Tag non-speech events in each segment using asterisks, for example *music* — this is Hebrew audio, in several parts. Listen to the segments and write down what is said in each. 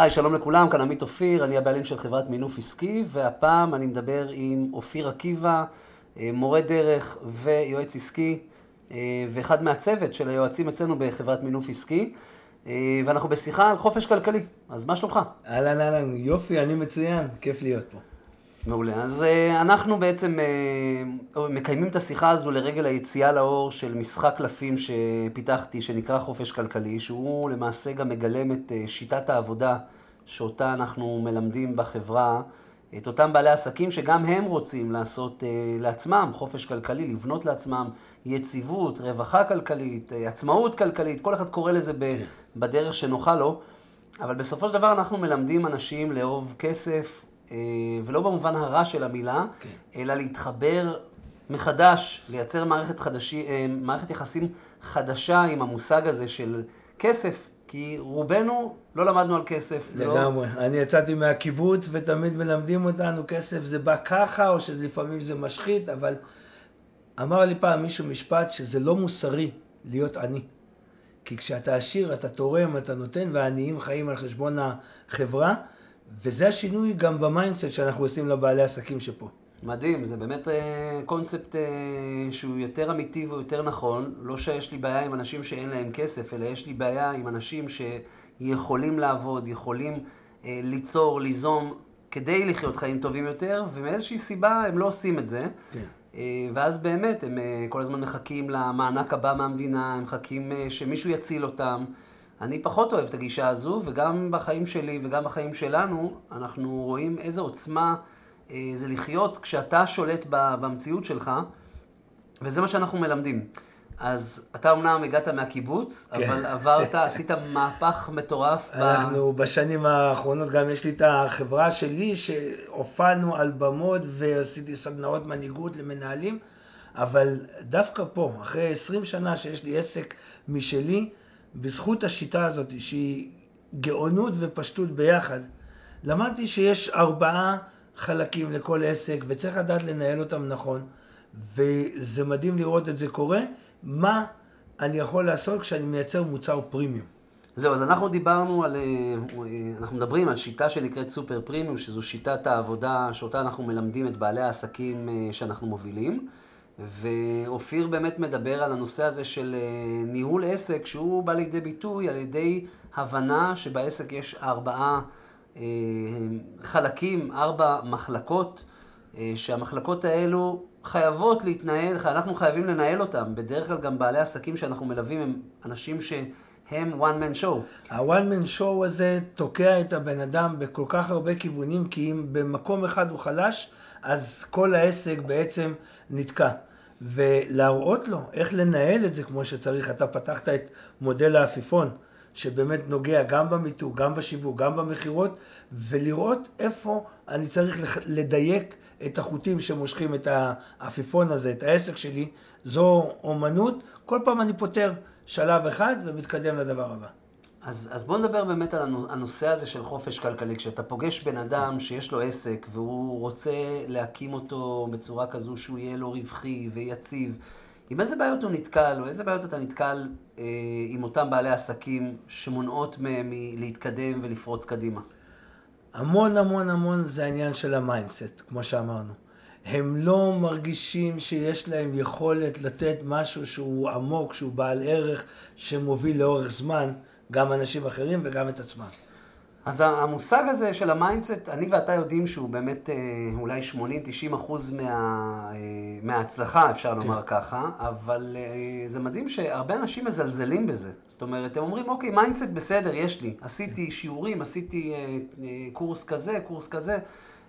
היי, שלום לכולם, כאן עמית אופיר, אני הבעלים של חברת מינוף עסקי, והפעם אני מדבר עם אופיר עקיבא, אה, מורה דרך ויועץ עסקי, אה, ואחד מהצוות של היועצים אצלנו בחברת מינוף עסקי, אה, ואנחנו בשיחה על חופש כלכלי. אז מה שלומך? אהלן, אהלן, יופי, אני מצוין, כיף להיות פה. מעולה. אז אנחנו בעצם מקיימים את השיחה הזו לרגל היציאה לאור של משחק קלפים שפיתחתי, שנקרא חופש כלכלי, שהוא למעשה גם מגלם את שיטת העבודה שאותה אנחנו מלמדים בחברה, את אותם בעלי עסקים שגם הם רוצים לעשות לעצמם חופש כלכלי, לבנות לעצמם יציבות, רווחה כלכלית, עצמאות כלכלית, כל אחד קורא לזה בדרך שנוחה לו, אבל בסופו של דבר אנחנו מלמדים אנשים לאהוב כסף, אה, ולא במובן הרע של המילה, okay. כן. אלא להתחבר מחדש, לייצר מערכת, חדשי, אה, מערכת יחסים חדשה עם המושג הזה של כסף. כי רובנו לא למדנו על כסף. לא- לגמרי. לא... אני יצאתי מהקיבוץ ותמיד מלמדים אותנו כסף זה בא ככה, או שלפעמים זה משחית, אבל אמר לי פעם מישהו משפט שזה לא מוסרי להיות עני. כי כשאתה עשיר, אתה תורם, אתה נותן, והעניים חיים על חשבון החברה. וזה השינוי גם ב mindset שאנחנו עושים לבעלי עסקים שפה. מדהים, זה באמת אה, קונספט אה, שהוא יותר אמיתי ויותר נכון. לא שיש לי בעיה עם אנשים שאין להם כסף, אלא יש לי בעיה עם אנשים שיכולים לעבוד, יכולים אה, ליצור, ליזום, כדי לחיות חיים טובים יותר, ומאיזושהי סיבה הם לא עושים את זה. כן. ואז באמת הם כל הזמן מחכים למענק הבא מהמדינה, הם מחכים שמישהו יציל אותם. אני פחות אוהב את הגישה הזו, וגם בחיים שלי וגם בחיים שלנו, אנחנו רואים איזו עוצמה אה, זה לחיות כשאתה שולט במציאות שלך, וזה מה שאנחנו מלמדים. אז אתה אמנם הגעת מהקיבוץ, כן. אבל עברת, *laughs* עשית מהפך מטורף. אנחנו ב... בשנים האחרונות, גם יש לי את החברה שלי, שהופענו על במות ועשיתי סדנאות מנהיגות למנהלים, אבל דווקא פה, אחרי 20 שנה שיש לי עסק משלי, בזכות השיטה הזאת, שהיא גאונות ופשטות ביחד, למדתי שיש ארבעה חלקים לכל עסק, וצריך לדעת לנהל אותם נכון, וזה מדהים לראות את זה קורה. מה אני יכול לעשות כשאני מייצר מוצר פרימיום? זהו, אז אנחנו דיברנו על, אה, אנחנו מדברים על שיטה שנקראת סופר פרימיום, שזו שיטת העבודה שאותה אנחנו מלמדים את בעלי העסקים אה, שאנחנו מובילים. ואופיר באמת מדבר על הנושא הזה של אה, ניהול עסק, שהוא בא לידי ביטוי על ידי הבנה שבעסק יש ארבעה אה, חלקים, ארבע מחלקות, אה, שהמחלקות האלו חייבות להתנהל, אנחנו חייבים לנהל אותן. בדרך כלל גם בעלי עסקים שאנחנו מלווים הם אנשים שהם one man show. ה-one man show הזה תוקע את הבן אדם בכל כך הרבה כיוונים, כי אם במקום אחד הוא חלש, אז כל העסק בעצם נתקע. ולהראות לו איך לנהל את זה כמו שצריך. אתה פתחת את מודל העפיפון, שבאמת נוגע גם במיתוג, גם בשיווק, גם במכירות, ולראות איפה אני צריך לדייק את החוטים שמושכים את העפיפון הזה, את העסק שלי. זו אומנות, כל פעם אני פותר שלב אחד ומתקדם לדבר הבא. אז, אז בוא נדבר באמת על הנושא הזה של חופש כלכלי. כשאתה פוגש בן אדם שיש לו עסק והוא רוצה להקים אותו בצורה כזו שהוא יהיה לו רווחי ויציב, עם איזה בעיות הוא נתקל, או איזה בעיות אתה נתקל אה, עם אותם בעלי עסקים שמונעות מהם להתקדם ולפרוץ קדימה? המון המון המון זה העניין של ה mindset, כמו שאמרנו. הם לא מרגישים שיש להם יכולת לתת משהו שהוא עמוק, שהוא בעל ערך, שמוביל לאורך זמן. גם אנשים אחרים וגם את עצמם. אז המושג הזה של ה mindset, אני ואתה יודעים שהוא באמת אה, אולי 80-90 אחוז מה, אה, מההצלחה, אפשר כן. לומר ככה, אבל אה, זה מדהים שהרבה אנשים מזלזלים בזה. זאת אומרת, הם אומרים, אוקיי, mindset בסדר, יש לי. עשיתי כן. שיעורים, עשיתי קורס כזה, קורס כזה,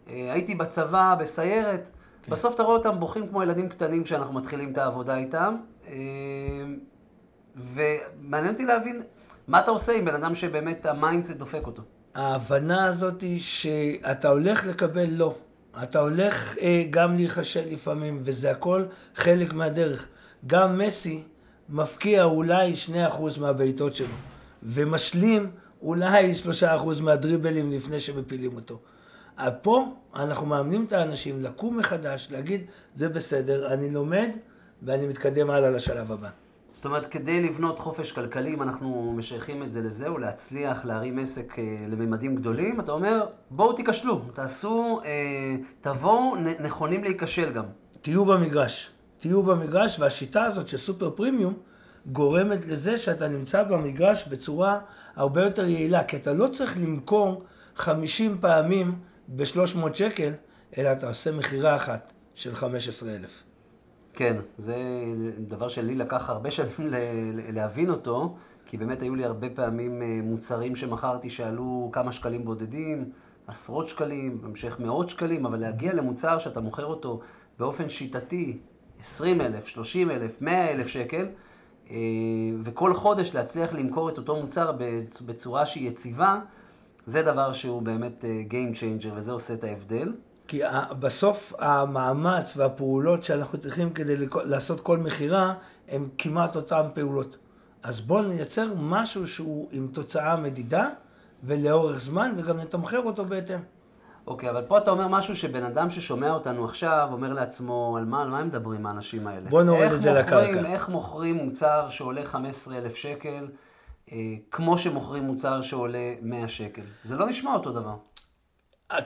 הייתי בצבא, בסיירת. כן. בסוף אתה רואה אותם בוכים כמו ילדים קטנים כשאנחנו מתחילים את העבודה איתם. ומעניין אותי להבין מה אתה עושה עם בן אדם שבאמת ה mindset דופק אותו? ההבנה הזאת היא שאתה הולך לקבל לא. אתה הולך אה, גם להיכשל לפעמים, וזה הכל חלק מהדרך. גם מסי מפקיע אולי 2% מהבעיטות שלו, ומשלים אולי 3% מהדריבלים לפני שמפילים אותו. פה אנחנו מאמנים את האנשים לקום מחדש, להגיד, זה בסדר, אני לומד ואני מתקדם הלאה לשלב הבא. זאת אומרת, כדי לבנות חופש כלכלי, אם אנחנו משייכים את זה לזה, או להצליח להרים עסק אה, לממדים גדולים, אתה אומר, בואו תיכשלו, תעשו, אה, תבואו נכונים להיכשל גם. תהיו במגרש. תהיו במגרש, והשיטה הזאת של סופר פרימיום גורמת לזה שאתה נמצא במגרש בצורה הרבה יותר יעילה, כי אתה לא צריך למכור 50 פעמים ב-300 שקל, אלא אתה עושה מכירה אחת של 15,000. כן, זה דבר שלי לקח הרבה שנים להבין אותו, כי באמת היו לי הרבה פעמים אה, מוצרים שמכרתי שעלו כמה שקלים בודדים, עשרות שקלים, בהמשך מאות שקלים, אבל להגיע למוצר שאתה מוכר אותו באופן שיטתי, 20 אלף, 30 אלף, 100 אלף שקל, אה, וכל חודש להצליח למכור את אותו מוצר בצ- בצורה שהיא יציבה, זה דבר שהוא באמת אה, Game Changer, וזה עושה את ההבדל. כי בסוף המאמץ והפעולות שאנחנו צריכים כדי לעשות כל מכירה, הם כמעט אותן פעולות. אז בואו נייצר משהו שהוא עם תוצאה מדידה ולאורך זמן, וגם נתמחר אותו בהתאם. אוקיי, אבל פה אתה אומר משהו שבן אדם ששומע אותנו עכשיו, אומר לעצמו, על מה, על מה הם מדברים האנשים האלה? בוא נוריד את זה מוכרים- לקרקע. איך מוכרים מוצר שעולה 15,000 שקל, אה, כמו שמוכרים מוצר שעולה 100 שקל? זה לא נשמע אותו דבר.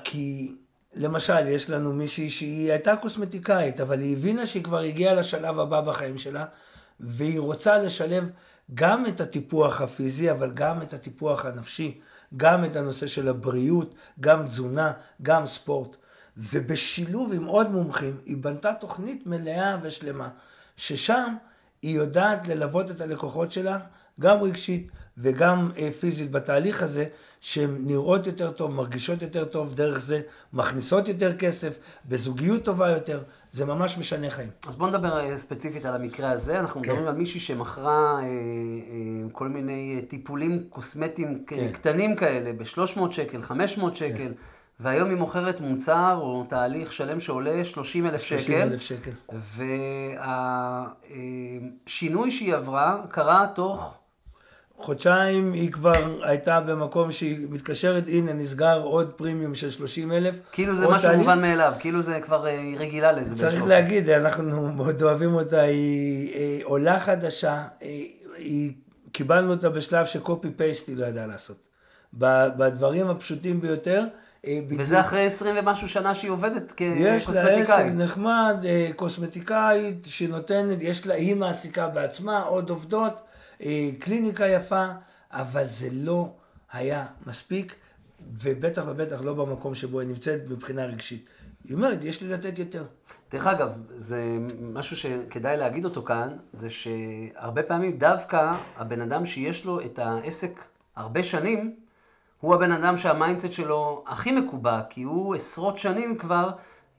כי למשל, יש לנו מישהי שהיא הייתה קוסמטיקאית, אבל היא הבינה שהיא כבר הגיעה לשלב הבא בחיים שלה, והיא רוצה לשלב גם את הטיפוח הפיזי, אבל גם את הטיפוח הנפשי, גם את הנושא של הבריאות, גם תזונה, גם ספורט. ובשילוב עם עוד מומחים, היא בנתה תוכנית מלאה ושלמה, ששם היא יודעת ללוות את הלקוחות שלה, גם רגשית וגם אה, פיזית בתהליך הזה, שהן נראות יותר טוב, מרגישות יותר טוב, דרך זה מכניסות יותר כסף, בזוגיות טובה יותר, זה ממש משנה חיים. אז בוא נדבר אה, ספציפית על המקרה הזה. אנחנו כן. מדברים על מישהי שמכרה אה, אה, כל מיני אה, טיפולים קוסמטיים כן. קטנים כאלה, ב-300 שקל, 500 שקל, והיום היא מוכרת מוצר או תהליך שלם שעולה 30 אלף שקל. 30 אלף שקל. והשינוי שהיא עברה קרה תוך... חודשיים היא כבר הייתה במקום שהיא מתקשרת, הנה נסגר עוד פרימיום של 30 אלף. כאילו זה משהו מובן מאליו, כאילו זה כבר, אה, היא רגילה לזה. צריך להגיד, אנחנו מאוד אוהבים אותה, היא אה, עולה חדשה, אה, היא, קיבלנו אותה בשלב שקופי פייסט היא לא ידעה לעשות. בדברים הפשוטים ביותר. אה, וזה אחרי 20 ומשהו שנה שהיא עובדת יש לה עסק כקוסמטיקאית. נחמד, קוסמטיקאית שנותנת, יש לה, היא מעסיקה בעצמה עוד עובדות, קליניקה יפה, אבל זה לא היה מספיק, ובטח ובטח לא במקום שבו היא נמצאת מבחינה רגשית. היא אומרת, יש לי לתת יותר. דרך אגב, זה משהו שכדאי להגיד אותו כאן, זה שהרבה פעמים דווקא הבן אדם שיש לו את העסק הרבה שנים, הוא הבן אדם שה mindset שלו הכי מקובע, כי הוא עשרות שנים כבר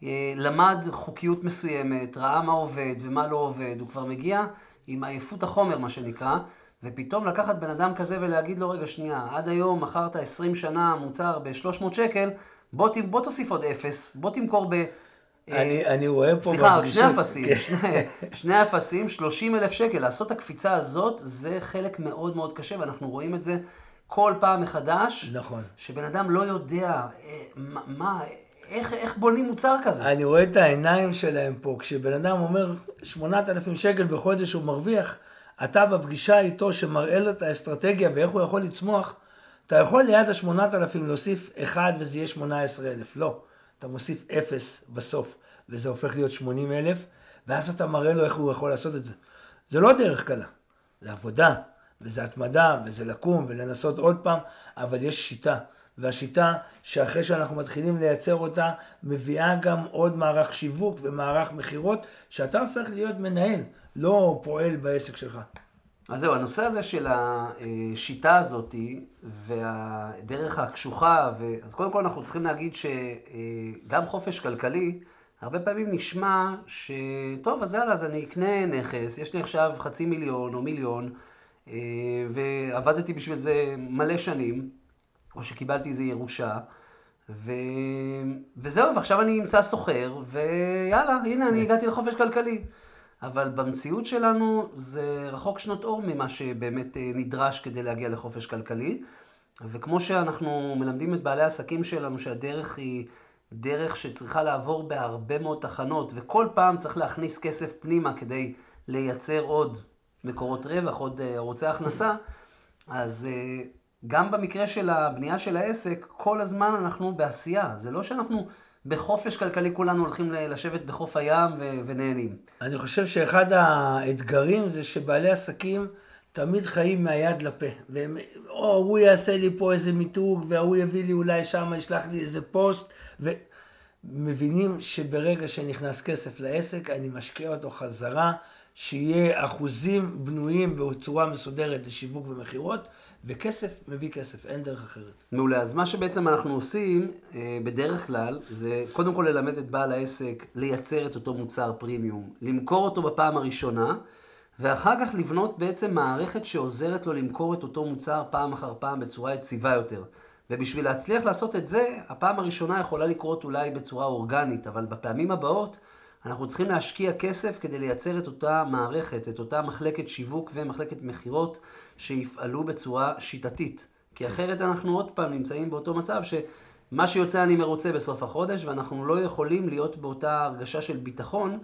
אה, למד חוקיות מסוימת, ראה מה עובד ומה לא עובד, הוא כבר מגיע עם עייפות החומר, מה שנקרא, ופתאום לקחת בן אדם כזה ולהגיד לו, רגע, שנייה, עד היום מכרת 20 שנה מוצר ב-300 שקל, בוא, ת- בוא תוסיף עוד אפס, בוא תמכור ב... אני, אני רואה פה... סליחה, רק שני אפסים, כן. שני, *laughs* שני אפסים, 30 אלף שקל. לעשות את הקפיצה הזאת, זה חלק מאוד מאוד קשה, ואנחנו רואים את זה כל פעם מחדש. נכון. שבן אדם לא יודע אה, מה, מה איך, איך בונים מוצר כזה. אני רואה את העיניים שלהם פה, כשבן אדם אומר 8,000 שקל בחודש הוא מרוויח, אתה בפגישה איתו שמראה לו את האסטרטגיה ואיך הוא יכול לצמוח, אתה יכול ליד ה-8,000 להוסיף 1 וזה יהיה 18,000, לא. אתה מוסיף 0 בסוף, וזה הופך להיות 80,000, ואז אתה מראה לו איך הוא יכול לעשות את זה. זה לא דרך קלה, זה עבודה, וזה התמדה, וזה לקום ולנסות עוד פעם, אבל יש שיטה. והשיטה שאחרי שאנחנו מתחילים לייצר אותה, מביאה גם עוד מערך שיווק ומערך מכירות, שאתה הופך להיות מנהל, לא פועל בעסק שלך. אז זהו, הנושא הזה של השיטה הזאת והדרך הקשוחה, ו... אז קודם כל אנחנו צריכים להגיד שגם חופש כלכלי, הרבה פעמים נשמע שטוב, אז יאללה, אז אני אקנה נכס, יש לי עכשיו חצי מיליון או מיליון, ועבדתי בשביל זה מלא שנים, או שקיבלתי איזה ירושה, ו... וזהו, ועכשיו אני אמצא סוחר, ויאללה, הנה, אני הגעתי לחופש כלכלי. אבל במציאות שלנו זה רחוק שנות אור ממה שבאמת אה, נדרש כדי להגיע לחופש כלכלי. וכמו שאנחנו מלמדים את בעלי העסקים שלנו שהדרך היא דרך שצריכה לעבור בהרבה מאוד תחנות, וכל פעם צריך להכניס כסף פנימה כדי לייצר עוד מקורות רווח, עוד אה, ערוצי הכנסה, אז אה, גם במקרה של הבנייה של העסק, כל הזמן אנחנו בעשייה. זה לא שאנחנו בחופש כלכלי כולנו הולכים לשבת בחוף הים ו- ונהנים. אני חושב שאחד האתגרים זה שבעלי עסקים תמיד חיים מהיד לפה. והם, או הוא יעשה לי פה איזה מיתוג, והוא יביא לי אולי שם, ישלח לי איזה פוסט, ומבינים שברגע שנכנס כסף לעסק, אני משקיע אותו חזרה, שיהיה אחוזים בנויים בצורה מסודרת לשיווק ומכירות. וכסף מביא כסף, אין דרך אחרת. מעולה, אז מה שבעצם אנחנו עושים אה, בדרך כלל, זה קודם כל ללמד את בעל העסק לייצר את אותו מוצר פרימיום, למכור אותו בפעם הראשונה, ואחר כך לבנות בעצם מערכת שעוזרת לו למכור את אותו מוצר פעם אחר פעם בצורה יציבה יותר. ובשביל להצליח לעשות את זה, הפעם הראשונה יכולה לקרות אולי בצורה אורגנית, אבל בפעמים הבאות אנחנו צריכים להשקיע כסף כדי לייצר את אותה מערכת, את אותה מחלקת שיווק ומחלקת מכירות שיפעלו בצורה שיטתית. כי אחרת אנחנו עוד פעם נמצאים באותו מצב שמה שיוצא אני מרוצה בסוף החודש, ואנחנו לא יכולים להיות באותה הרגשה של ביטחון,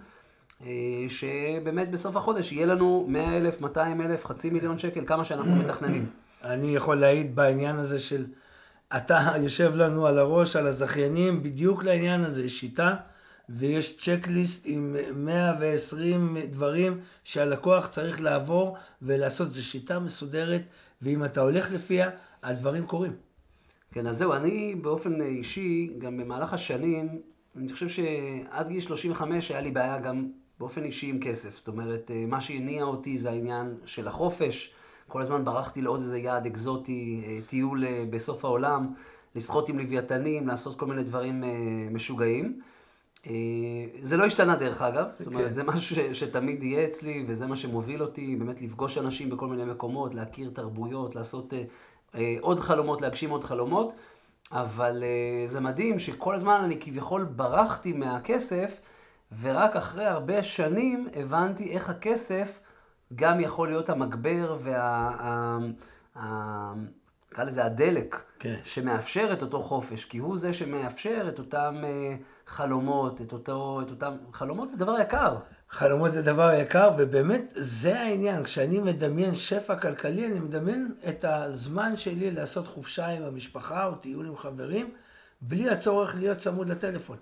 אה, שבאמת בסוף החודש יהיה לנו 100 אלף, 200 אלף, חצי מיליון שקל, כמה שאנחנו מתכננים. אני יכול להעיד בעניין הזה של, אתה יושב לנו על הראש, על הזכיינים, בדיוק לעניין הזה, שיטה. ויש צ'קליסט עם 120 דברים שהלקוח צריך לעבור ולעשות. זו שיטה מסודרת, ואם אתה הולך לפיה, הדברים קורים. כן, אז זהו, אני באופן אישי, גם במהלך השנים, אני חושב שעד גיל 35 היה לי בעיה גם באופן אישי עם כסף. זאת אומרת, אה, מה שהניע אותי זה העניין של החופש. כל הזמן ברחתי לעוד איזה יעד אקזוטי, אה, טיול אה, בסוף העולם, לשחות עם לוויתנים, לעשות כל מיני דברים משוגעים. אה, זה לא השתנה דרך אגב, זאת אומרת, כן. זה משהו שתמיד יהיה אצלי, וזה מה שמוביל אותי, באמת לפגוש אנשים בכל מיני מקומות, להכיר תרבויות, לעשות אה, אה, עוד חלומות, להגשים עוד חלומות, אבל זה מדהים שכל הזמן אני כביכול ברחתי מהכסף, ורק אחרי הרבה שנים הבנתי איך הכסף גם יכול להיות המגבר וה... נקרא לזה הדלק, כן. שמאפשר את אותו חופש, כי הוא זה שמאפשר את אותם חלומות, את, אותו, את אותם... חלומות זה דבר יקר. חלומות זה דבר יקר, ובאמת זה העניין. כשאני מדמיין שפע כלכלי, אני מדמיין את הזמן שלי לעשות חופשה עם המשפחה או טיול עם חברים, בלי הצורך להיות צמוד לטלפון,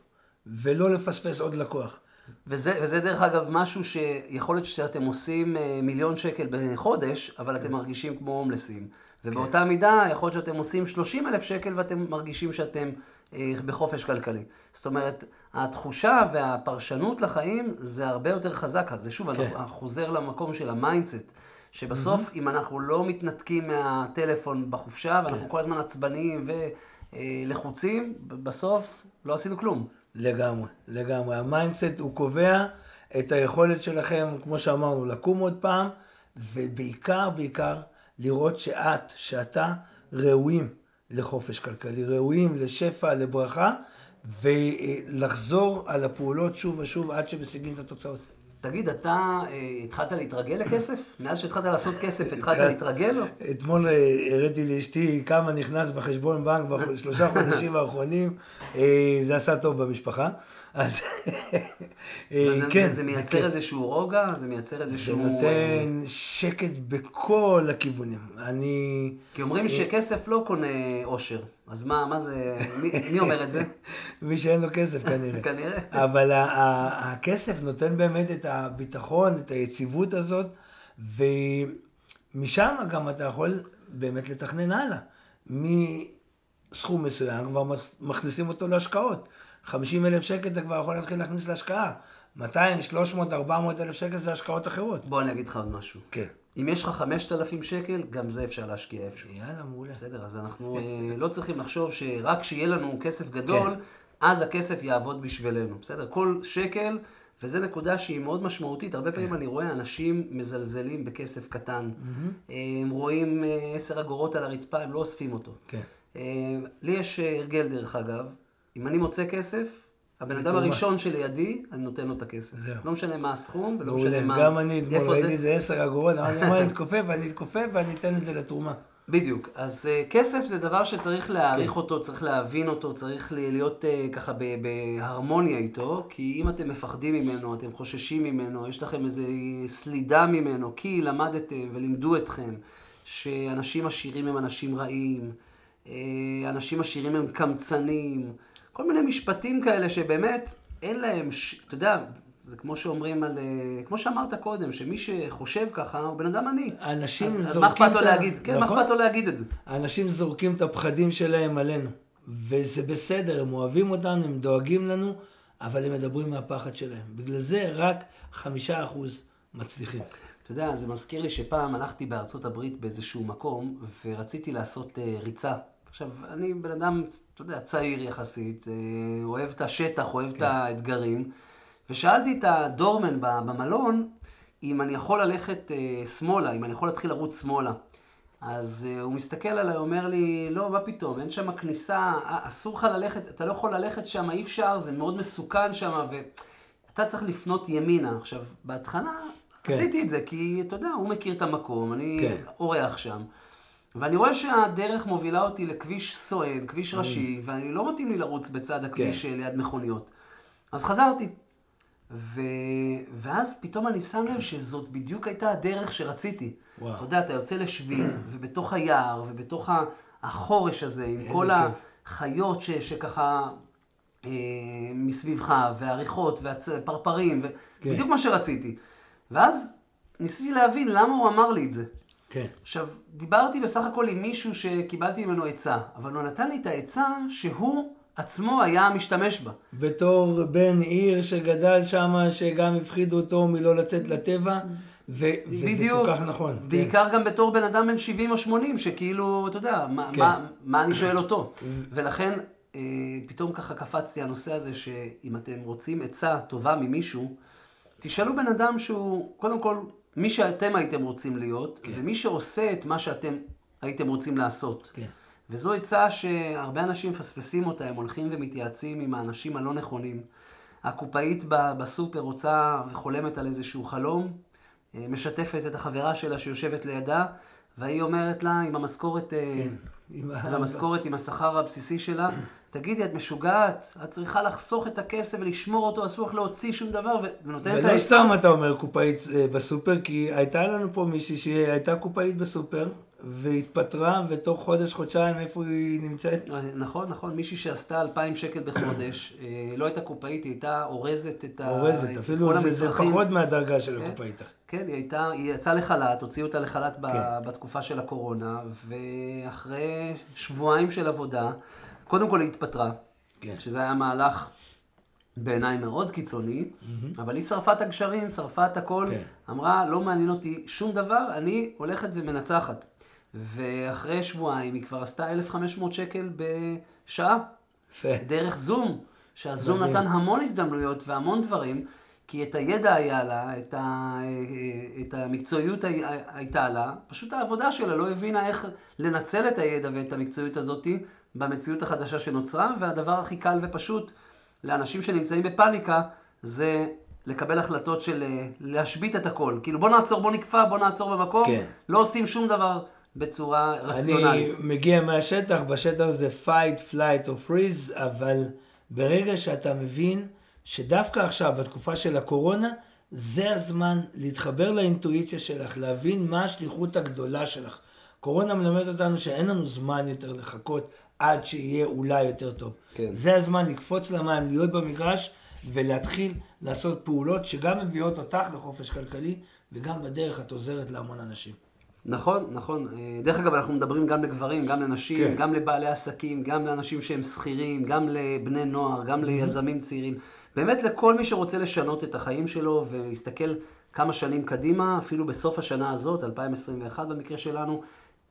ולא לפספס עוד לקוח. וזה, וזה דרך אגב משהו שיכול להיות שאתם עושים אה, מיליון שקל בחודש, אבל אתם מרגישים כמו הומלסים. ובאותה כן. מידה, יכול להיות שאתם עושים 30 אלף שקל ואתם מרגישים שאתם אה, בחופש כלכלי. זאת אומרת, התחושה והפרשנות לחיים זה הרבה יותר חזק. זה שוב, כן. אני חוזר למקום של ה mindset. שבסוף, mm-hmm. אם אנחנו לא מתנתקים מהטלפון בחופשה, ואנחנו כן. כל הזמן עצבניים ולחוצים, בסוף לא עשינו כלום. לגמרי, לגמרי. ה mindset הוא קובע את היכולת שלכם, כמו שאמרנו, לקום עוד פעם, ובעיקר, בעיקר, לראות שאת, שאתה, ראויים לחופש כלכלי, ראויים לשפע, לברכה, ולחזור על הפעולות שוב ושוב עד שמשיגים את התוצאות. תגיד, אתה אה, התחלת להתרגל לכסף? מאז שהתחלת לעשות כסף, התחלת להתרגל? אתמול אה, הראיתי לאשתי כמה נכנס בחשבון בנק *laughs* בשלושה חודשים האחרונים, אה, זה עשה טוב במשפחה. *laughs* אז כן. זה מייצר איזשהו רוגע? זה מייצר איזשהו... זה נותן שקט בכל הכיוונים. אני... כי אומרים שכסף לא קונה אושר. אז מה, מה זה, מי, מי אומר את זה? *laughs* מי שאין לו כסף כנראה. *laughs* כנראה. אבל הכסף נותן באמת את הביטחון, את היציבות הזאת, ומשם גם אתה יכול באמת לתכנן הלאה. מסכום מסוים כבר מכניסים אותו להשקעות. 50 אלף שקל אתה כבר יכול להתחיל להכניס להשקעה. 200, 300, 400 אלף שקל זה השקעות אחרות. בוא אני אגיד לך עוד משהו. כן. אם יש לך 5,000 שקל, גם זה אפשר להשקיע איפשהו. יאללה, מעולה. בסדר, אז אנחנו אה, לא צריכים לחשוב שרק כשיהיה לנו כסף גדול, כן. אז הכסף יעבוד בשבילנו. בסדר? כל שקל, וזו נקודה שהיא מאוד משמעותית. הרבה פעמים כן. אני רואה אנשים מזלזלים בכסף קטן. הם רואים 10 אה, אגורות על הרצפה, הם לא אוספים אותו. כן. אה, לי יש הרגל, דרך אגב, אם אני מוצא כסף, הבן אדם הראשון שלידי, אני נותן לו את הכסף. לא משנה מה הסכום, ולא משנה מה... גם אני אתמול ראיתי איזה עשר אגורות, אמרתי, אני *laughs* אתכופף, ואני אתכופף ואני אתן את זה לתרומה. בדיוק. אז uh, כסף זה דבר שצריך להעריך כן. אותו, צריך להבין אותו, צריך להיות uh, ככה בהרמוניה איתו, כי אם אתם מפחדים ממנו, אתם חוששים ממנו, יש לכם איזו סלידה ממנו, כי למדתם ולימדו אתכם שאנשים עשירים הם אנשים רעים, uh, אנשים עשירים הם קמצנים, כל מיני משפטים כאלה שבאמת אין להם, ש... אתה יודע, זה כמו שאומרים על, אה, כמו שאמרת קודם, שמי שחושב ככה הוא בן אדם עני. אנשים אז, זורקים אז מה אכפת לו להגיד, כן, נכון? מה אכפת לו להגיד את זה? אנשים זורקים את הפחדים שלהם עלינו, וזה בסדר, הם אוהבים אותנו, הם דואגים לנו, אבל הם מדברים מהפחד שלהם. בגלל זה רק חמישה אחוז מצליחים. אתה יודע, זה מזכיר לי שפעם הלכתי בארצות הברית באיזשהו מקום, ורציתי לעשות uh, ריצה. עכשיו, אני בן אדם, אתה יודע, צעיר יחסית, uh, אוהב את השטח, אוהב כן. את האתגרים. ושאלתי את הדורמן במלון, אם אני יכול ללכת אה, שמאלה, אם אני יכול להתחיל לרוץ שמאלה. אז אה, הוא מסתכל עליי, אומר לי, לא, מה פתאום, אין שם כניסה, אה, אסור לך ללכת, אתה לא יכול ללכת שם, אי אפשר, זה מאוד מסוכן שם, ואתה צריך לפנות ימינה. עכשיו, בהתחלה כן. עשיתי את זה, כי אתה יודע, הוא מכיר את המקום, אני כן. אורח שם. ואני רואה שהדרך מובילה אותי לכביש סואן, כביש ראשי, ואני לא מתאים לי לרוץ בצד הכביש כן. ליד מכוניות. אז חזרתי. ו... ואז פתאום אני שם לב שזאת בדיוק הייתה הדרך שרציתי. וואו. אתה יודע, אתה יוצא לשביל, *clears throat* ובתוך היער, ובתוך החורש הזה, עם כל החיות ש... שככה אה, מסביבך, והריחות, והפרפרים, ו... כן. בדיוק מה שרציתי. ואז ניסיתי להבין למה הוא אמר לי את זה. כן. עכשיו, דיברתי בסך הכל עם מישהו שקיבלתי ממנו עצה, אבל הוא נתן לי את העצה שהוא... עצמו היה משתמש בה. בתור בן עיר שגדל שם, שגם הפחידו אותו מלא לצאת לטבע, ו- וזה כל כך נכון. כן. בעיקר כן. גם בתור בן אדם בן 70 או 80, שכאילו, אתה יודע, מה, כן. מה, מה אני שואל אותו? ולכן, אה, פתאום ככה קפצתי הנושא הזה, שאם אתם רוצים עצה טובה ממישהו, תשאלו בן אדם שהוא, קודם כל, מי שאתם הייתם רוצים להיות, כן. ומי שעושה את מה שאתם הייתם רוצים לעשות. כן. וזו עצה שהרבה אנשים מפספסים אותה, הם הולכים ומתייעצים עם האנשים הלא נכונים. הקופאית בסופר רוצה וחולמת על איזשהו חלום, אה, משתפת את החברה שלה שיושבת לידה, והיא אומרת לה, עם המשכורת, אה, כן, עם המשכורת, עם השכר הבסיסי שלה, תגידי, את משוגעת? את צריכה לחסוך את הכסף ולשמור אותו, אסור לך להוציא שום דבר, ונותנת את העצה. ולא סתם אתה אומר קופאית אה, בסופר, כי הייתה לנו פה מישהי שהייתה קופאית בסופר, והתפטרה, ותוך חודש, חודשיים, איפה היא נמצאת? נכון, נכון, מישהי שעשתה אלפיים שקל בחודש, אה, לא הייתה קופאית, היא הייתה אורזת את ה... אורזת, אפילו זה, זה פחות מהדרגה של כן, הקופאית. כן, היא הייתה, היא יצאה לחל"ת, הוציאו אותה לחל"ת כן. בתקופה של הקורונה, ואחרי שבועיים של עבודה, קודם כל היא התפטרה, כן. שזה היה מהלך בעיניי מאוד קיצוני, mm-hmm. אבל היא שרפה את הגשרים, שרפה את הכל, כן. אמרה, לא מעניין אותי שום דבר, אני הולכת ומנצחת. ואחרי שבועיים היא כבר עשתה 1,500 שקל בשעה. יפה. דרך זום, שהזום נתן המון הזדמנויות והמון דברים, כי את הידע היה לה, את, ה, את המקצועיות הייתה לה, פשוט העבודה שלה לא הבינה איך לנצל את הידע ואת המקצועיות הזאת במציאות החדשה שנוצרה, והדבר הכי קל ופשוט לאנשים שנמצאים בפאניקה זה לקבל החלטות של להשבית את הכל. כאילו בוא נעצור, בוא נקפא, בוא נעצור במקום, כן. לא עושים שום דבר. בצורה רציונלית. אני מגיע מהשטח, בשטח זה fight, flight or freeze, אבל ברגע שאתה מבין שדווקא עכשיו, בתקופה של הקורונה, זה הזמן להתחבר לאינטואיציה שלך, להבין מה השליחות הגדולה שלך. קורונה מלמד אותנו שאין לנו זמן יותר לחכות עד שיהיה אולי יותר טוב. כן. זה הזמן לקפוץ למים, להיות במגרש ולהתחיל לעשות פעולות שגם מביאות אותך לחופש כלכלי וגם בדרך את עוזרת להמון אנשים. נכון, נכון. אה, דרך אגב, אנחנו מדברים גם לגברים, גם לנשים, כן. גם לבעלי עסקים, גם לאנשים שהם שכירים, גם לבני נוער, גם ליזמים צעירים. באמת לכל מי שרוצה לשנות את החיים שלו ולהסתכל כמה שנים קדימה, אפילו בסוף השנה הזאת, 2021 במקרה שלנו,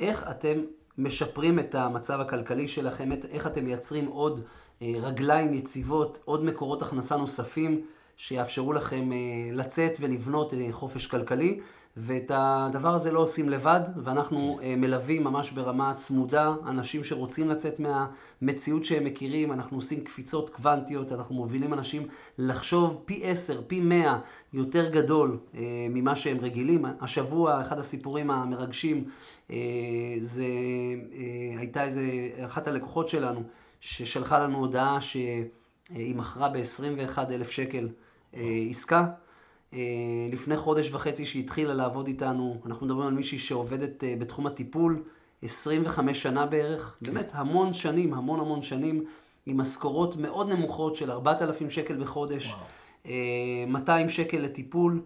איך אתם משפרים את המצב הכלכלי שלכם, איך אתם מייצרים עוד אה, רגליים יציבות, עוד מקורות הכנסה נוספים שיאפשרו לכם אה, לצאת ולבנות חופש כלכלי. ואת הדבר הזה לא עושים לבד, ואנחנו כן. מלווים ממש ברמה צמודה אנשים שרוצים לצאת מהמציאות שהם מכירים, אנחנו עושים קפיצות קוונטיות, אנחנו מובילים אנשים לחשוב פי עשר, פי מאה יותר גדול אה, ממה שהם רגילים. השבוע, אחד הסיפורים המרגשים, זה הייתה איזה, אחת הלקוחות שלנו, ששלחה לנו הודעה שהיא מכרה ב-21 אלף שקל עסקה. לפני חודש וחצי שהיא התחילה לעבוד איתנו, אנחנו מדברים על מישהי שעובדת בתחום הטיפול, 25 שנה בערך, כן. באמת המון שנים, המון המון שנים, עם משכורות מאוד נמוכות של 4,000 שקל בחודש, וואו. 200 שקל לטיפול,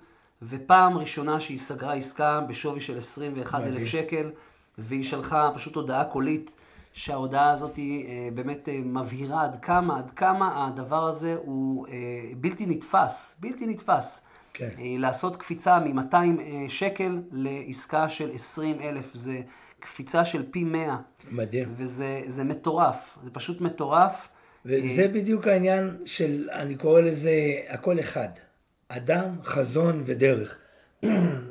ופעם ראשונה שהיא סגרה עסקה בשווי של 21,000 שקל, והיא שלחה פשוט הודעה קולית. שההודעה הזאת היא אה, באמת אה, מבהירה עד כמה, עד כמה הדבר הזה הוא אה, בלתי נתפס, בלתי נתפס. כן. לעשות קפיצה מ-200 שקל לעסקה של 20 אלף, זה קפיצה של פי 100. מדהים. וזה מטורף, זה פשוט מטורף. וזה בדיוק העניין של, אני קורא לזה הכל אחד. אדם, חזון ודרך. *clears throat*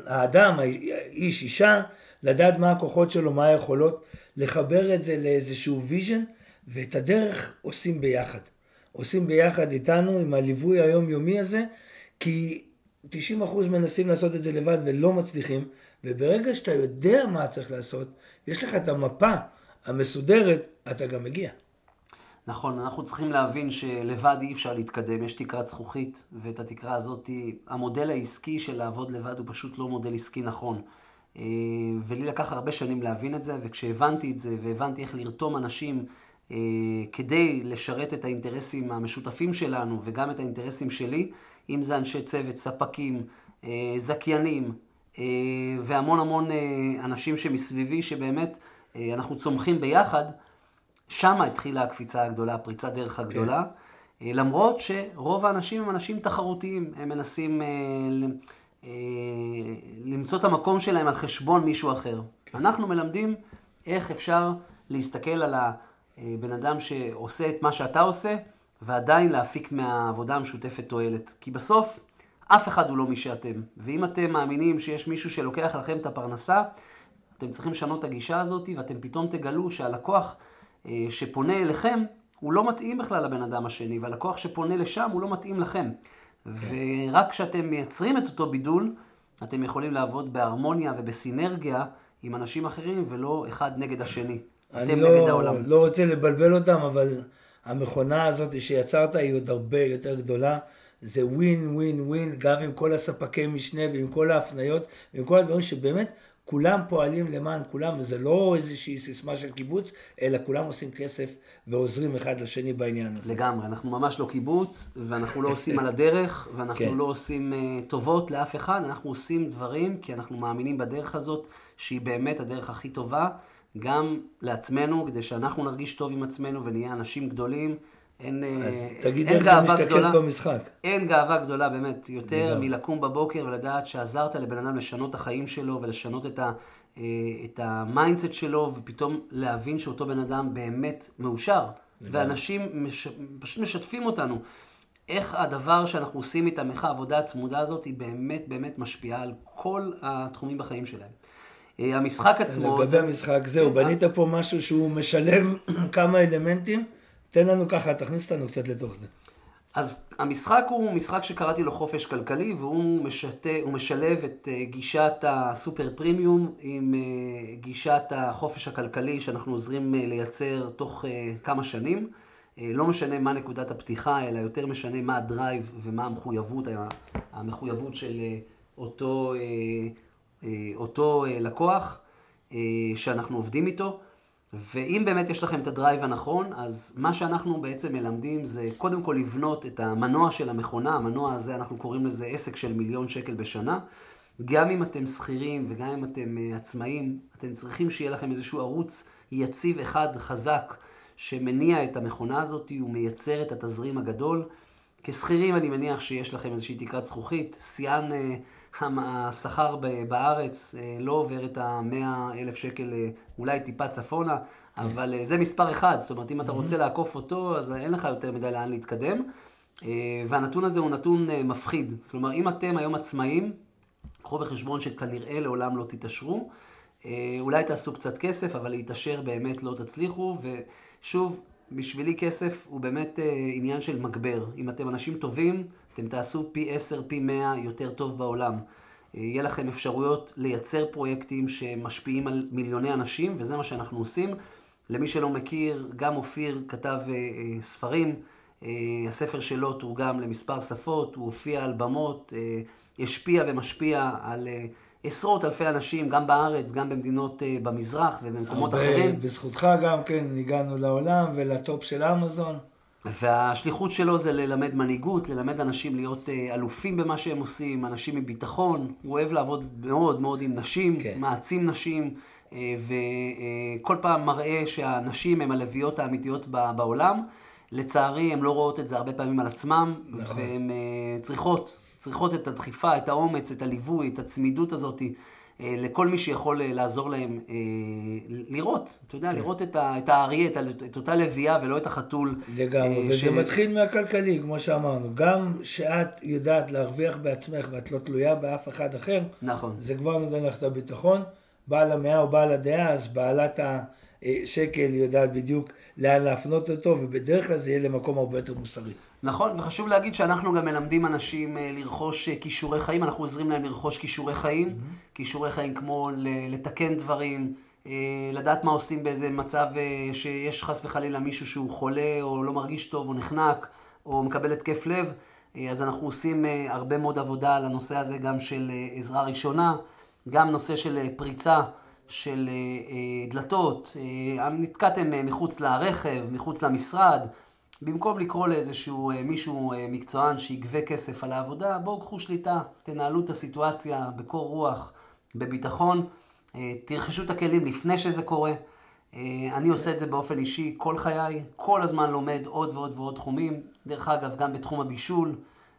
האדם, האיש, אישה, לדעת מה הכוחות שלו, מה היכולות, לחבר את זה לאיזשהו vision, ואת הדרך עושים ביחד. עושים ביחד איתנו עם הליווי היומיומי הזה, כי 90% מנסים לעשות את זה לבד ולא מצליחים, וברגע שאתה יודע מה צריך לעשות, יש לך את המפה המסודרת, אתה גם מגיע. נכון, אנחנו צריכים להבין שלבד אי אפשר להתקדם, יש תקרת זכוכית, ואת התקרה הזאת, המודל העסקי של לעבוד לבד הוא פשוט לא מודל עסקי נכון. אה, ולי לקח הרבה שנים להבין את זה, וכשהבנתי את זה, והבנתי איך לרתום אנשים אה, כדי לשרת את האינטרסים המשותפים שלנו, וגם את האינטרסים שלי, אם זה אנשי צוות, ספקים, אה, זכיינים, והמון המון אנשים שמסביבי, שבאמת אנחנו צומחים ביחד, שם התחילה הקפיצה הגדולה, הפריצת דרך הגדולה. כן. למרות שרוב האנשים הם אנשים תחרותיים, הם מנסים אה, למצוא את המקום שלהם על חשבון מישהו אחר. כן. אנחנו מלמדים איך אפשר להסתכל על הבן אדם שעושה את מה שאתה עושה, ועדיין להפיק מהעבודה המשותפת תועלת. כי בסוף, אף אחד הוא לא מי שאתם. ואם אתם מאמינים שיש מישהו שלוקח לכם את הפרנסה, אתם צריכים לשנות את הגישה הזאת, ואתם פתאום תגלו שהלקוח אה, שפונה אליכם, הוא לא מתאים בכלל לבן אדם השני, והלקוח שפונה לשם הוא לא מתאים לכם. ורק כשאתם מייצרים את אותו בידול, אתם יכולים לעבוד בהרמוניה ובסינרגיה עם אנשים אחרים, ולא אחד נגד השני. אתם לא, נגד העולם. אני לא רוצה לבלבל אותם, אבל המכונה הזאת שיצרת היא עוד הרבה יותר גדולה. זה ווין ווין ווין, גם עם כל הספקי משנה ועם כל ההפניות ועם כל הדברים שבאמת כולם פועלים למען כולם, וזה לא איזושהי סיסמה של קיבוץ, אלא כולם עושים כסף ועוזרים אחד לשני בעניין הזה. לגמרי, אנחנו ממש לא קיבוץ, ואנחנו לא עושים על הדרך, ואנחנו כן. לא עושים uh, טובות לאף אחד, אנחנו עושים דברים כי אנחנו מאמינים בדרך הזאת, שהיא באמת הדרך הכי טובה, גם לעצמנו, כדי שאנחנו נרגיש טוב עם עצמנו ונהיה אנשים גדולים. אין, אה, תגיד אין איך זה משתקף גדולה, במשחק. אין גאווה גדולה באמת, יותר מלקום בבוקר ולדעת שעזרת לבן אדם לשנות את החיים שלו ולשנות את, ה, אה, את ה mindset שלו, ופתאום להבין שאותו בן אדם באמת מאושר. ואנשים מש, פשוט משתפים אותנו. איך הדבר שאנחנו עושים איתם, איך העבודה הצמודה הזאת, היא באמת באמת משפיעה על כל התחומים בחיים שלהם. אה, המשחק עצמו... לגבי זה... המשחק, זהו, בנית פה משהו שהוא משלם *clears throat* כמה אלמנטים. תן לנו ככה, תכניס אותנו קצת לתוך זה. אז המשחק הוא משחק שקראתי לו חופש כלכלי, והוא משתה, משלב את אה, גישת הסופר פרימיום עם אה, גישת החופש הכלכלי שאנחנו עוזרים אה, לייצר תוך כמה שנים. לא משנה מה נקודת הפתיחה, אלא יותר משנה מה הדרייב ומה המחויבות, המחויבות של אותו, אותו לקוח שאנחנו עובדים איתו. ואם באמת יש לכם את הדרייב הנכון, אז מה שאנחנו בעצם מלמדים זה קודם כל לבנות את המנוע של המכונה, המנוע הזה אנחנו קוראים לזה עסק של מיליון שקל בשנה. גם אם אתם שכירים וגם אם אתם uh, עצמאים, אתם צריכים שיהיה לכם איזשהו ערוץ יציב אחד חזק שמניע את המכונה הזאת ומייצר את התזרים הגדול. כשכירים אני מניח שיש לכם איזושהי תקרת זכוכית, שיאן... Uh, השכר בארץ אה, לא עובר את ה-100 אלף שקל, אה, אולי טיפה צפונה, אבל אה, זה מספר אחד, זאת אומרת, אם אתה רוצה לעקוף אותו, אז אין לך יותר מדי לאן להתקדם. והנתון הזה הוא נתון מפחיד. כלומר, אם אתם היום עצמאים, קחו בחשבון שכנראה לעולם לא תתעשרו. אולי תעשו קצת כסף, אבל להתעשר באמת לא תצליחו. ושוב, בשבילי כסף הוא באמת עניין של מגבר. אם אתם אנשים טובים, אתם תעשו פי עשר, פי מאה יותר טוב בעולם. יהיה לכם אפשרויות לייצר פרויקטים שמשפיעים על מיליוני אנשים, וזה מה שאנחנו עושים. למי שלא מכיר, גם אופיר כתב ספרים, הספר שלו תורגם למספר שפות, הוא הופיע על במות, השפיע ומשפיע על עשרות אלפי אנשים, גם בארץ, גם במדינות במזרח ובמקומות אחרים. בזכותך גם כן הגענו לעולם ולטופ של אמזון. והשליחות שלו זה ללמד מנהיגות, ללמד אנשים להיות אה, אלופים במה שהם עושים, אנשים עם ביטחון. הוא אוהב לעבוד מאוד מאוד עם נשים, כן. מעצים נשים, אה, וכל פעם מראה שהנשים הן הלוויות האמיתיות בעולם. לצערי, הן לא רואות את זה הרבה פעמים על עצמם, נכון. והן אה, צריכות, צריכות את הדחיפה, את האומץ, את הליווי, את הצמידות הזאת. אה, לכל מי שיכול אה, לעזור להם אה, לראות, אתה יודע, כן. לראות את, ה, את האריה, את, את אותה לביאה ולא את החתול. לגמרי, וזה ש... מתחיל מהכלכלי, כמו שאמרנו. גם שאת יודעת להרוויח בעצמך ואת לא תלויה באף אחד אחר, נכון. זה כבר נותן לך את הביטחון. בעל המאה או בעל הדעה, אז בעלת השקל יודעת בדיוק לאן להפנות אותו, ובדרך כלל זה יהיה למקום הרבה יותר מוסרי. נכון, וחשוב להגיד שאנחנו גם מלמדים אנשים אה, לרכוש אה, כישורי חיים, אנחנו עוזרים להם לרכוש כישורי חיים, mm-hmm. כישורי חיים כמו לתקן דברים, אה, לדעת מה עושים באיזה מצב שיש חס וחלילה מישהו שהוא חולה, או לא מרגיש טוב, או נחנק, או מקבל התקף לב. אז אנחנו עושים הרבה מאוד עבודה על הנושא הזה גם של עזרה ראשונה, גם נושא של פריצה של דלתות, נתקעתם מחוץ לרכב, מחוץ למשרד. במקום לקרוא לאיזשהו אה, מישהו אה, מקצוען שיגבה כסף על העבודה, בואו קחו שליטה, תנהלו את הסיטואציה בקור רוח, בביטחון, אה, תרכשו את הכלים לפני שזה קורה. אני עושה את זה באופן אישי כל חיי, כל הזמן לומד עוד ועוד ועוד תחומים. דרך אגב, גם בתחום הבישול,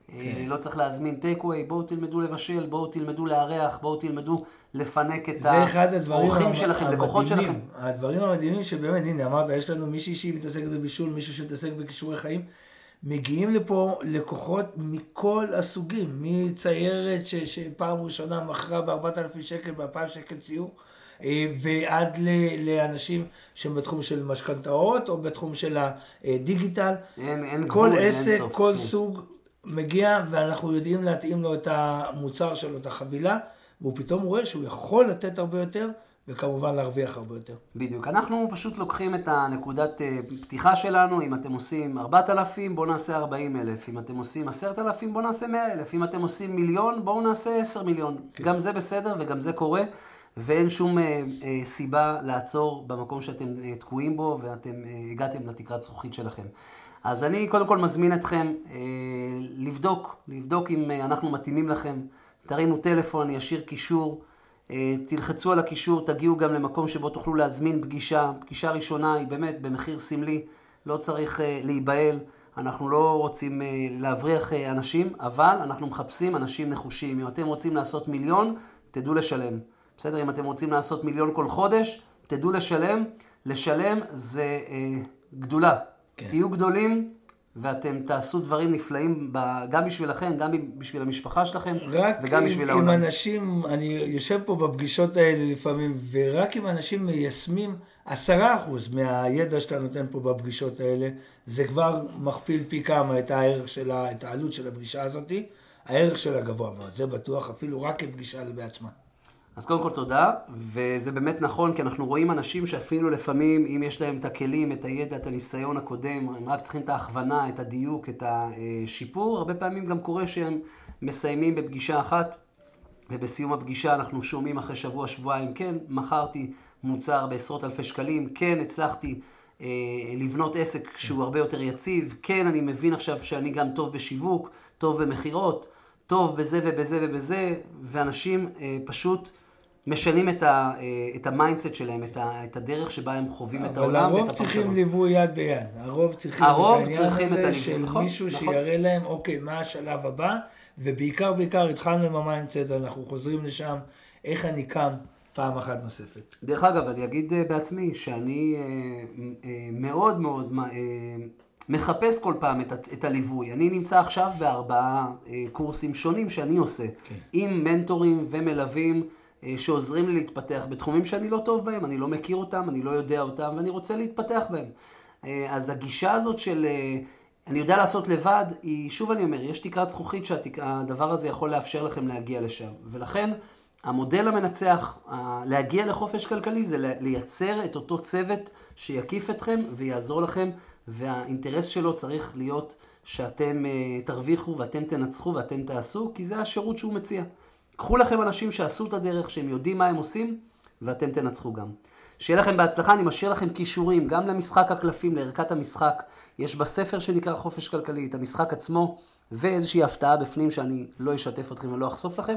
כן. לא צריך להזמין טייקווי, בואו תלמדו לבשל, בואו תלמדו לארח, בואו תלמדו לפנק את האורחים שלכם, לקוחות שלכם. הדברים המדהימים שבאמת, הנה אמרת, יש לנו מישהי שהיא מתעסקת בבישול, מישהו שמתעסק בכישורי חיים. מגיעים לפה לקוחות מכל הסוגים, מציירת ש, שפעם ראשונה מכרה ב-4,000 שקל, ב-2,000 שקל ציור, אה, ועד ל, לאנשים שהם בתחום של משכנתאות או בתחום של הדיגיטל. אין, אין כל גבול, עסק, אין סוף. כל סוג מגיע ואנחנו יודעים להתאים לו את המוצר שלו, את החבילה. והוא פתאום רואה שהוא יכול לתת הרבה יותר, וכמובן להרוויח הרבה יותר. בדיוק. אנחנו פשוט לוקחים את הנקודת אה, פתיחה שלנו, אם אתם עושים 4,000, בואו נעשה 40,000. אם אתם עושים 10,000, בואו נעשה 100,000. אם אתם עושים מיליון, בואו נעשה 10 מיליון. כן. גם זה בסדר וגם זה קורה, ואין שום אה, אה, סיבה לעצור במקום שאתם אה, תקועים בו ואתם אה, הגעתם לתקרת זכוכית שלכם. אז אני קודם כל מזמין אתכם אה, לבדוק, לבדוק אם אה, אנחנו מתאימים לכם. תרימו טלפון, אני אשאיר קישור, אה, תלחצו על הקישור, תגיעו גם למקום שבו תוכלו להזמין פגישה. פגישה ראשונה היא באמת במחיר סמלי, לא צריך אה, להיבהל. אנחנו לא רוצים אה, להבריח אנשים, אבל אנחנו מחפשים אנשים נחושים. אם אתם רוצים לעשות מיליון, תדעו לשלם. בסדר? אם אתם רוצים לעשות מיליון כל חודש, תדעו לשלם. לשלם זה אה, גדולה. כן. תהיו גדולים, ואתם תעשו דברים נפלאים גם בשבילכם, גם בשביל המשפחה שלכם, וגם בשביל העולם. רק אם אנשים, אני יושב פה בפגישות האלה לפעמים, ורק אם אנשים מיישמים עשרה אחוז מהידע שאתה נותן פה בפגישות האלה, זה כבר מכפיל פי כמה את הערך שלה, את העלות של הפגישה הזאת, הערך שלה גבוה מאוד, זה בטוח, אפילו רק כפגישה בעצמה. אז קודם כל תודה, וזה באמת נכון, כי אנחנו רואים אנשים שאפילו לפעמים, אם יש להם את הכלים, את הידע, את הניסיון הקודם, הם רק צריכים את ההכוונה, את הדיוק, את השיפור, הרבה פעמים גם קורה שהם מסיימים בפגישה אחת, ובסיום הפגישה אנחנו שומעים אחרי שבוע, שבועיים, כן, מכרתי מוצר בעשרות אלפי שקלים, כן, הצלחתי אה, לבנות עסק שהוא הרבה יותר יציב, כן, אני מבין עכשיו שאני גם טוב בשיווק, טוב במכירות, טוב בזה ובזה ובזה, ואנשים אה, פשוט... משנים את, ה, אה, את ה mindset שלהם, את, ה, את הדרך שבה הם חווים את העולם. אבל הרוב צריכים ליווי יד ביד. הרוב צריכים הרוב את העניין הזה של נכון, מישהו נכון. שיראה להם, אוקיי, מה השלב הבא, ובעיקר בעיקר התחלנו עם ה mindset, אנחנו חוזרים לשם, איך אני קם פעם אחת נוספת. דרך אגב, אני אגיד אה, בעצמי שאני אה, מאוד מאוד מחפש כל פעם את, את הליווי. אני נמצא עכשיו בארבעה קורסים שונים שאני עושה, כן. עם מנטורים ומלווים. אה, שעוזרים לי להתפתח בתחומים שאני לא טוב בהם, אני לא מכיר אותם, אני לא יודע אותם, ואני רוצה להתפתח בהם. אה, אז הגישה הזאת של אה, אני יודע לעשות לבד, היא, שוב אני אומר, יש תקרת זכוכית שהדבר הזה יכול לאפשר לכם להגיע לשם. ולכן, המודל המנצח, להגיע לחופש כלכלי, זה לייצר את אותו צוות שיקיף אתכם ויעזור לכם, והאינטרס שלו צריך להיות שאתם תרוויחו ואתם תנצחו ואתם תעשו, כי זה השירות שהוא מציע. קחו לכם אנשים שעשו את הדרך, שהם יודעים מה הם עושים, ואתם תנצחו גם. שיהיה לכם בהצלחה, אני משאיר לכם כישורים גם למשחק הקלפים, לערכת המשחק. יש בספר שנקרא חופש כלכלי, את המשחק עצמו, ואיזושהי הפתעה בפנים שאני לא אשתף אתכם ולא אחשוף לכם,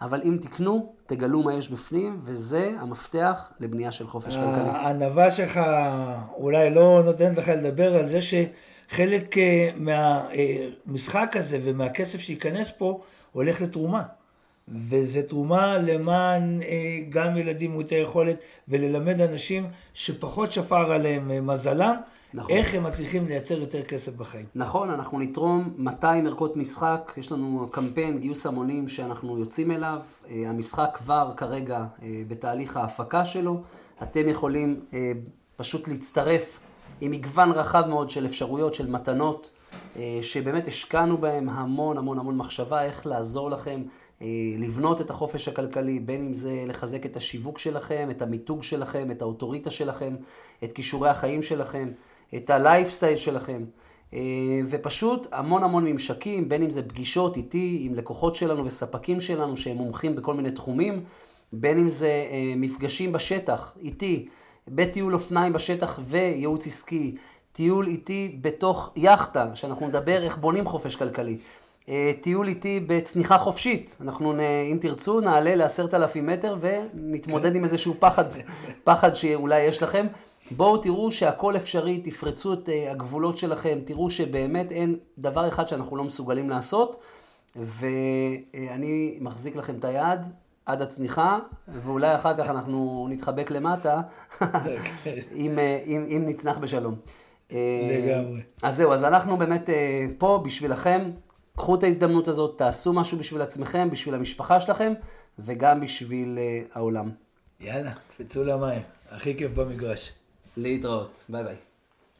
אבל אם תקנו, תגלו מה יש בפנים, וזה המפתח לבנייה של חופש כלכלי. הענווה שלך אולי לא נותנת לך לדבר על זה שחלק אה, מהמשחק הזה ומהכסף שייכנס פה הולך לתרומה. וזה תרומה למען אה, גם ילדים מעוטי יכולת וללמד אנשים שפחות שפר עליהם אה, מזלם, נכון. איך הם מצליחים לייצר יותר כסף בחיים. נכון, אנחנו נתרום 200 ערכות משחק, יש לנו קמפיין גיוס המונים שאנחנו יוצאים אליו, אה, המשחק כבר כרגע בתהליך ההפקה שלו, אתם יכולים פשוט להצטרף עם מגוון רחב מאוד של אפשרויות, של מתנות, שבאמת השקענו בהם המון המון המון מחשבה איך לעזור לכם. אה, לבנות את החופש הכלכלי, בין אם זה לחזק את השיווק שלכם, את המיתוג שלכם, את האוטוריטה שלכם, את כישורי החיים שלכם, את הלייפסטייל שלכם. אה, ופשוט המון המון ממשקים, בין אם זה פגישות איתי, עם לקוחות שלנו וספקים שלנו שהם מומחים בכל מיני תחומים, בין אם זה אה, מפגשים בשטח איתי, בטיול אופניים בשטח וייעוץ עסקי, טיול איתי בתוך יאכטה, שאנחנו נדבר איך בונים חופש כלכלי. אה, טיול איתי בצניחה חופשית. אנחנו, אם תרצו, נעלה לעשרת אלפים מטר ונתמודד עם איזשהו פחד, פחד שאולי יש לכם. בואו תראו שהכל אפשרי, תפרצו את אה, הגבולות שלכם, תראו שבאמת אין דבר אחד שאנחנו לא מסוגלים לעשות, ואני מחזיק לכם את היד עד הצניחה, ואולי אחר כך אנחנו נתחבק למטה, *laughs* אם, אה, אם, אם נצנח בשלום. לגמרי. אז זהו, אז אנחנו באמת פה בשבילכם. קחו את ההזדמנות הזאת, תעשו משהו בשביל עצמכם, בשביל המשפחה שלכם, וגם בשביל uh, העולם. יאללה, קפצו למים. הכי כיף במגרש. להתראות. ביי ביי.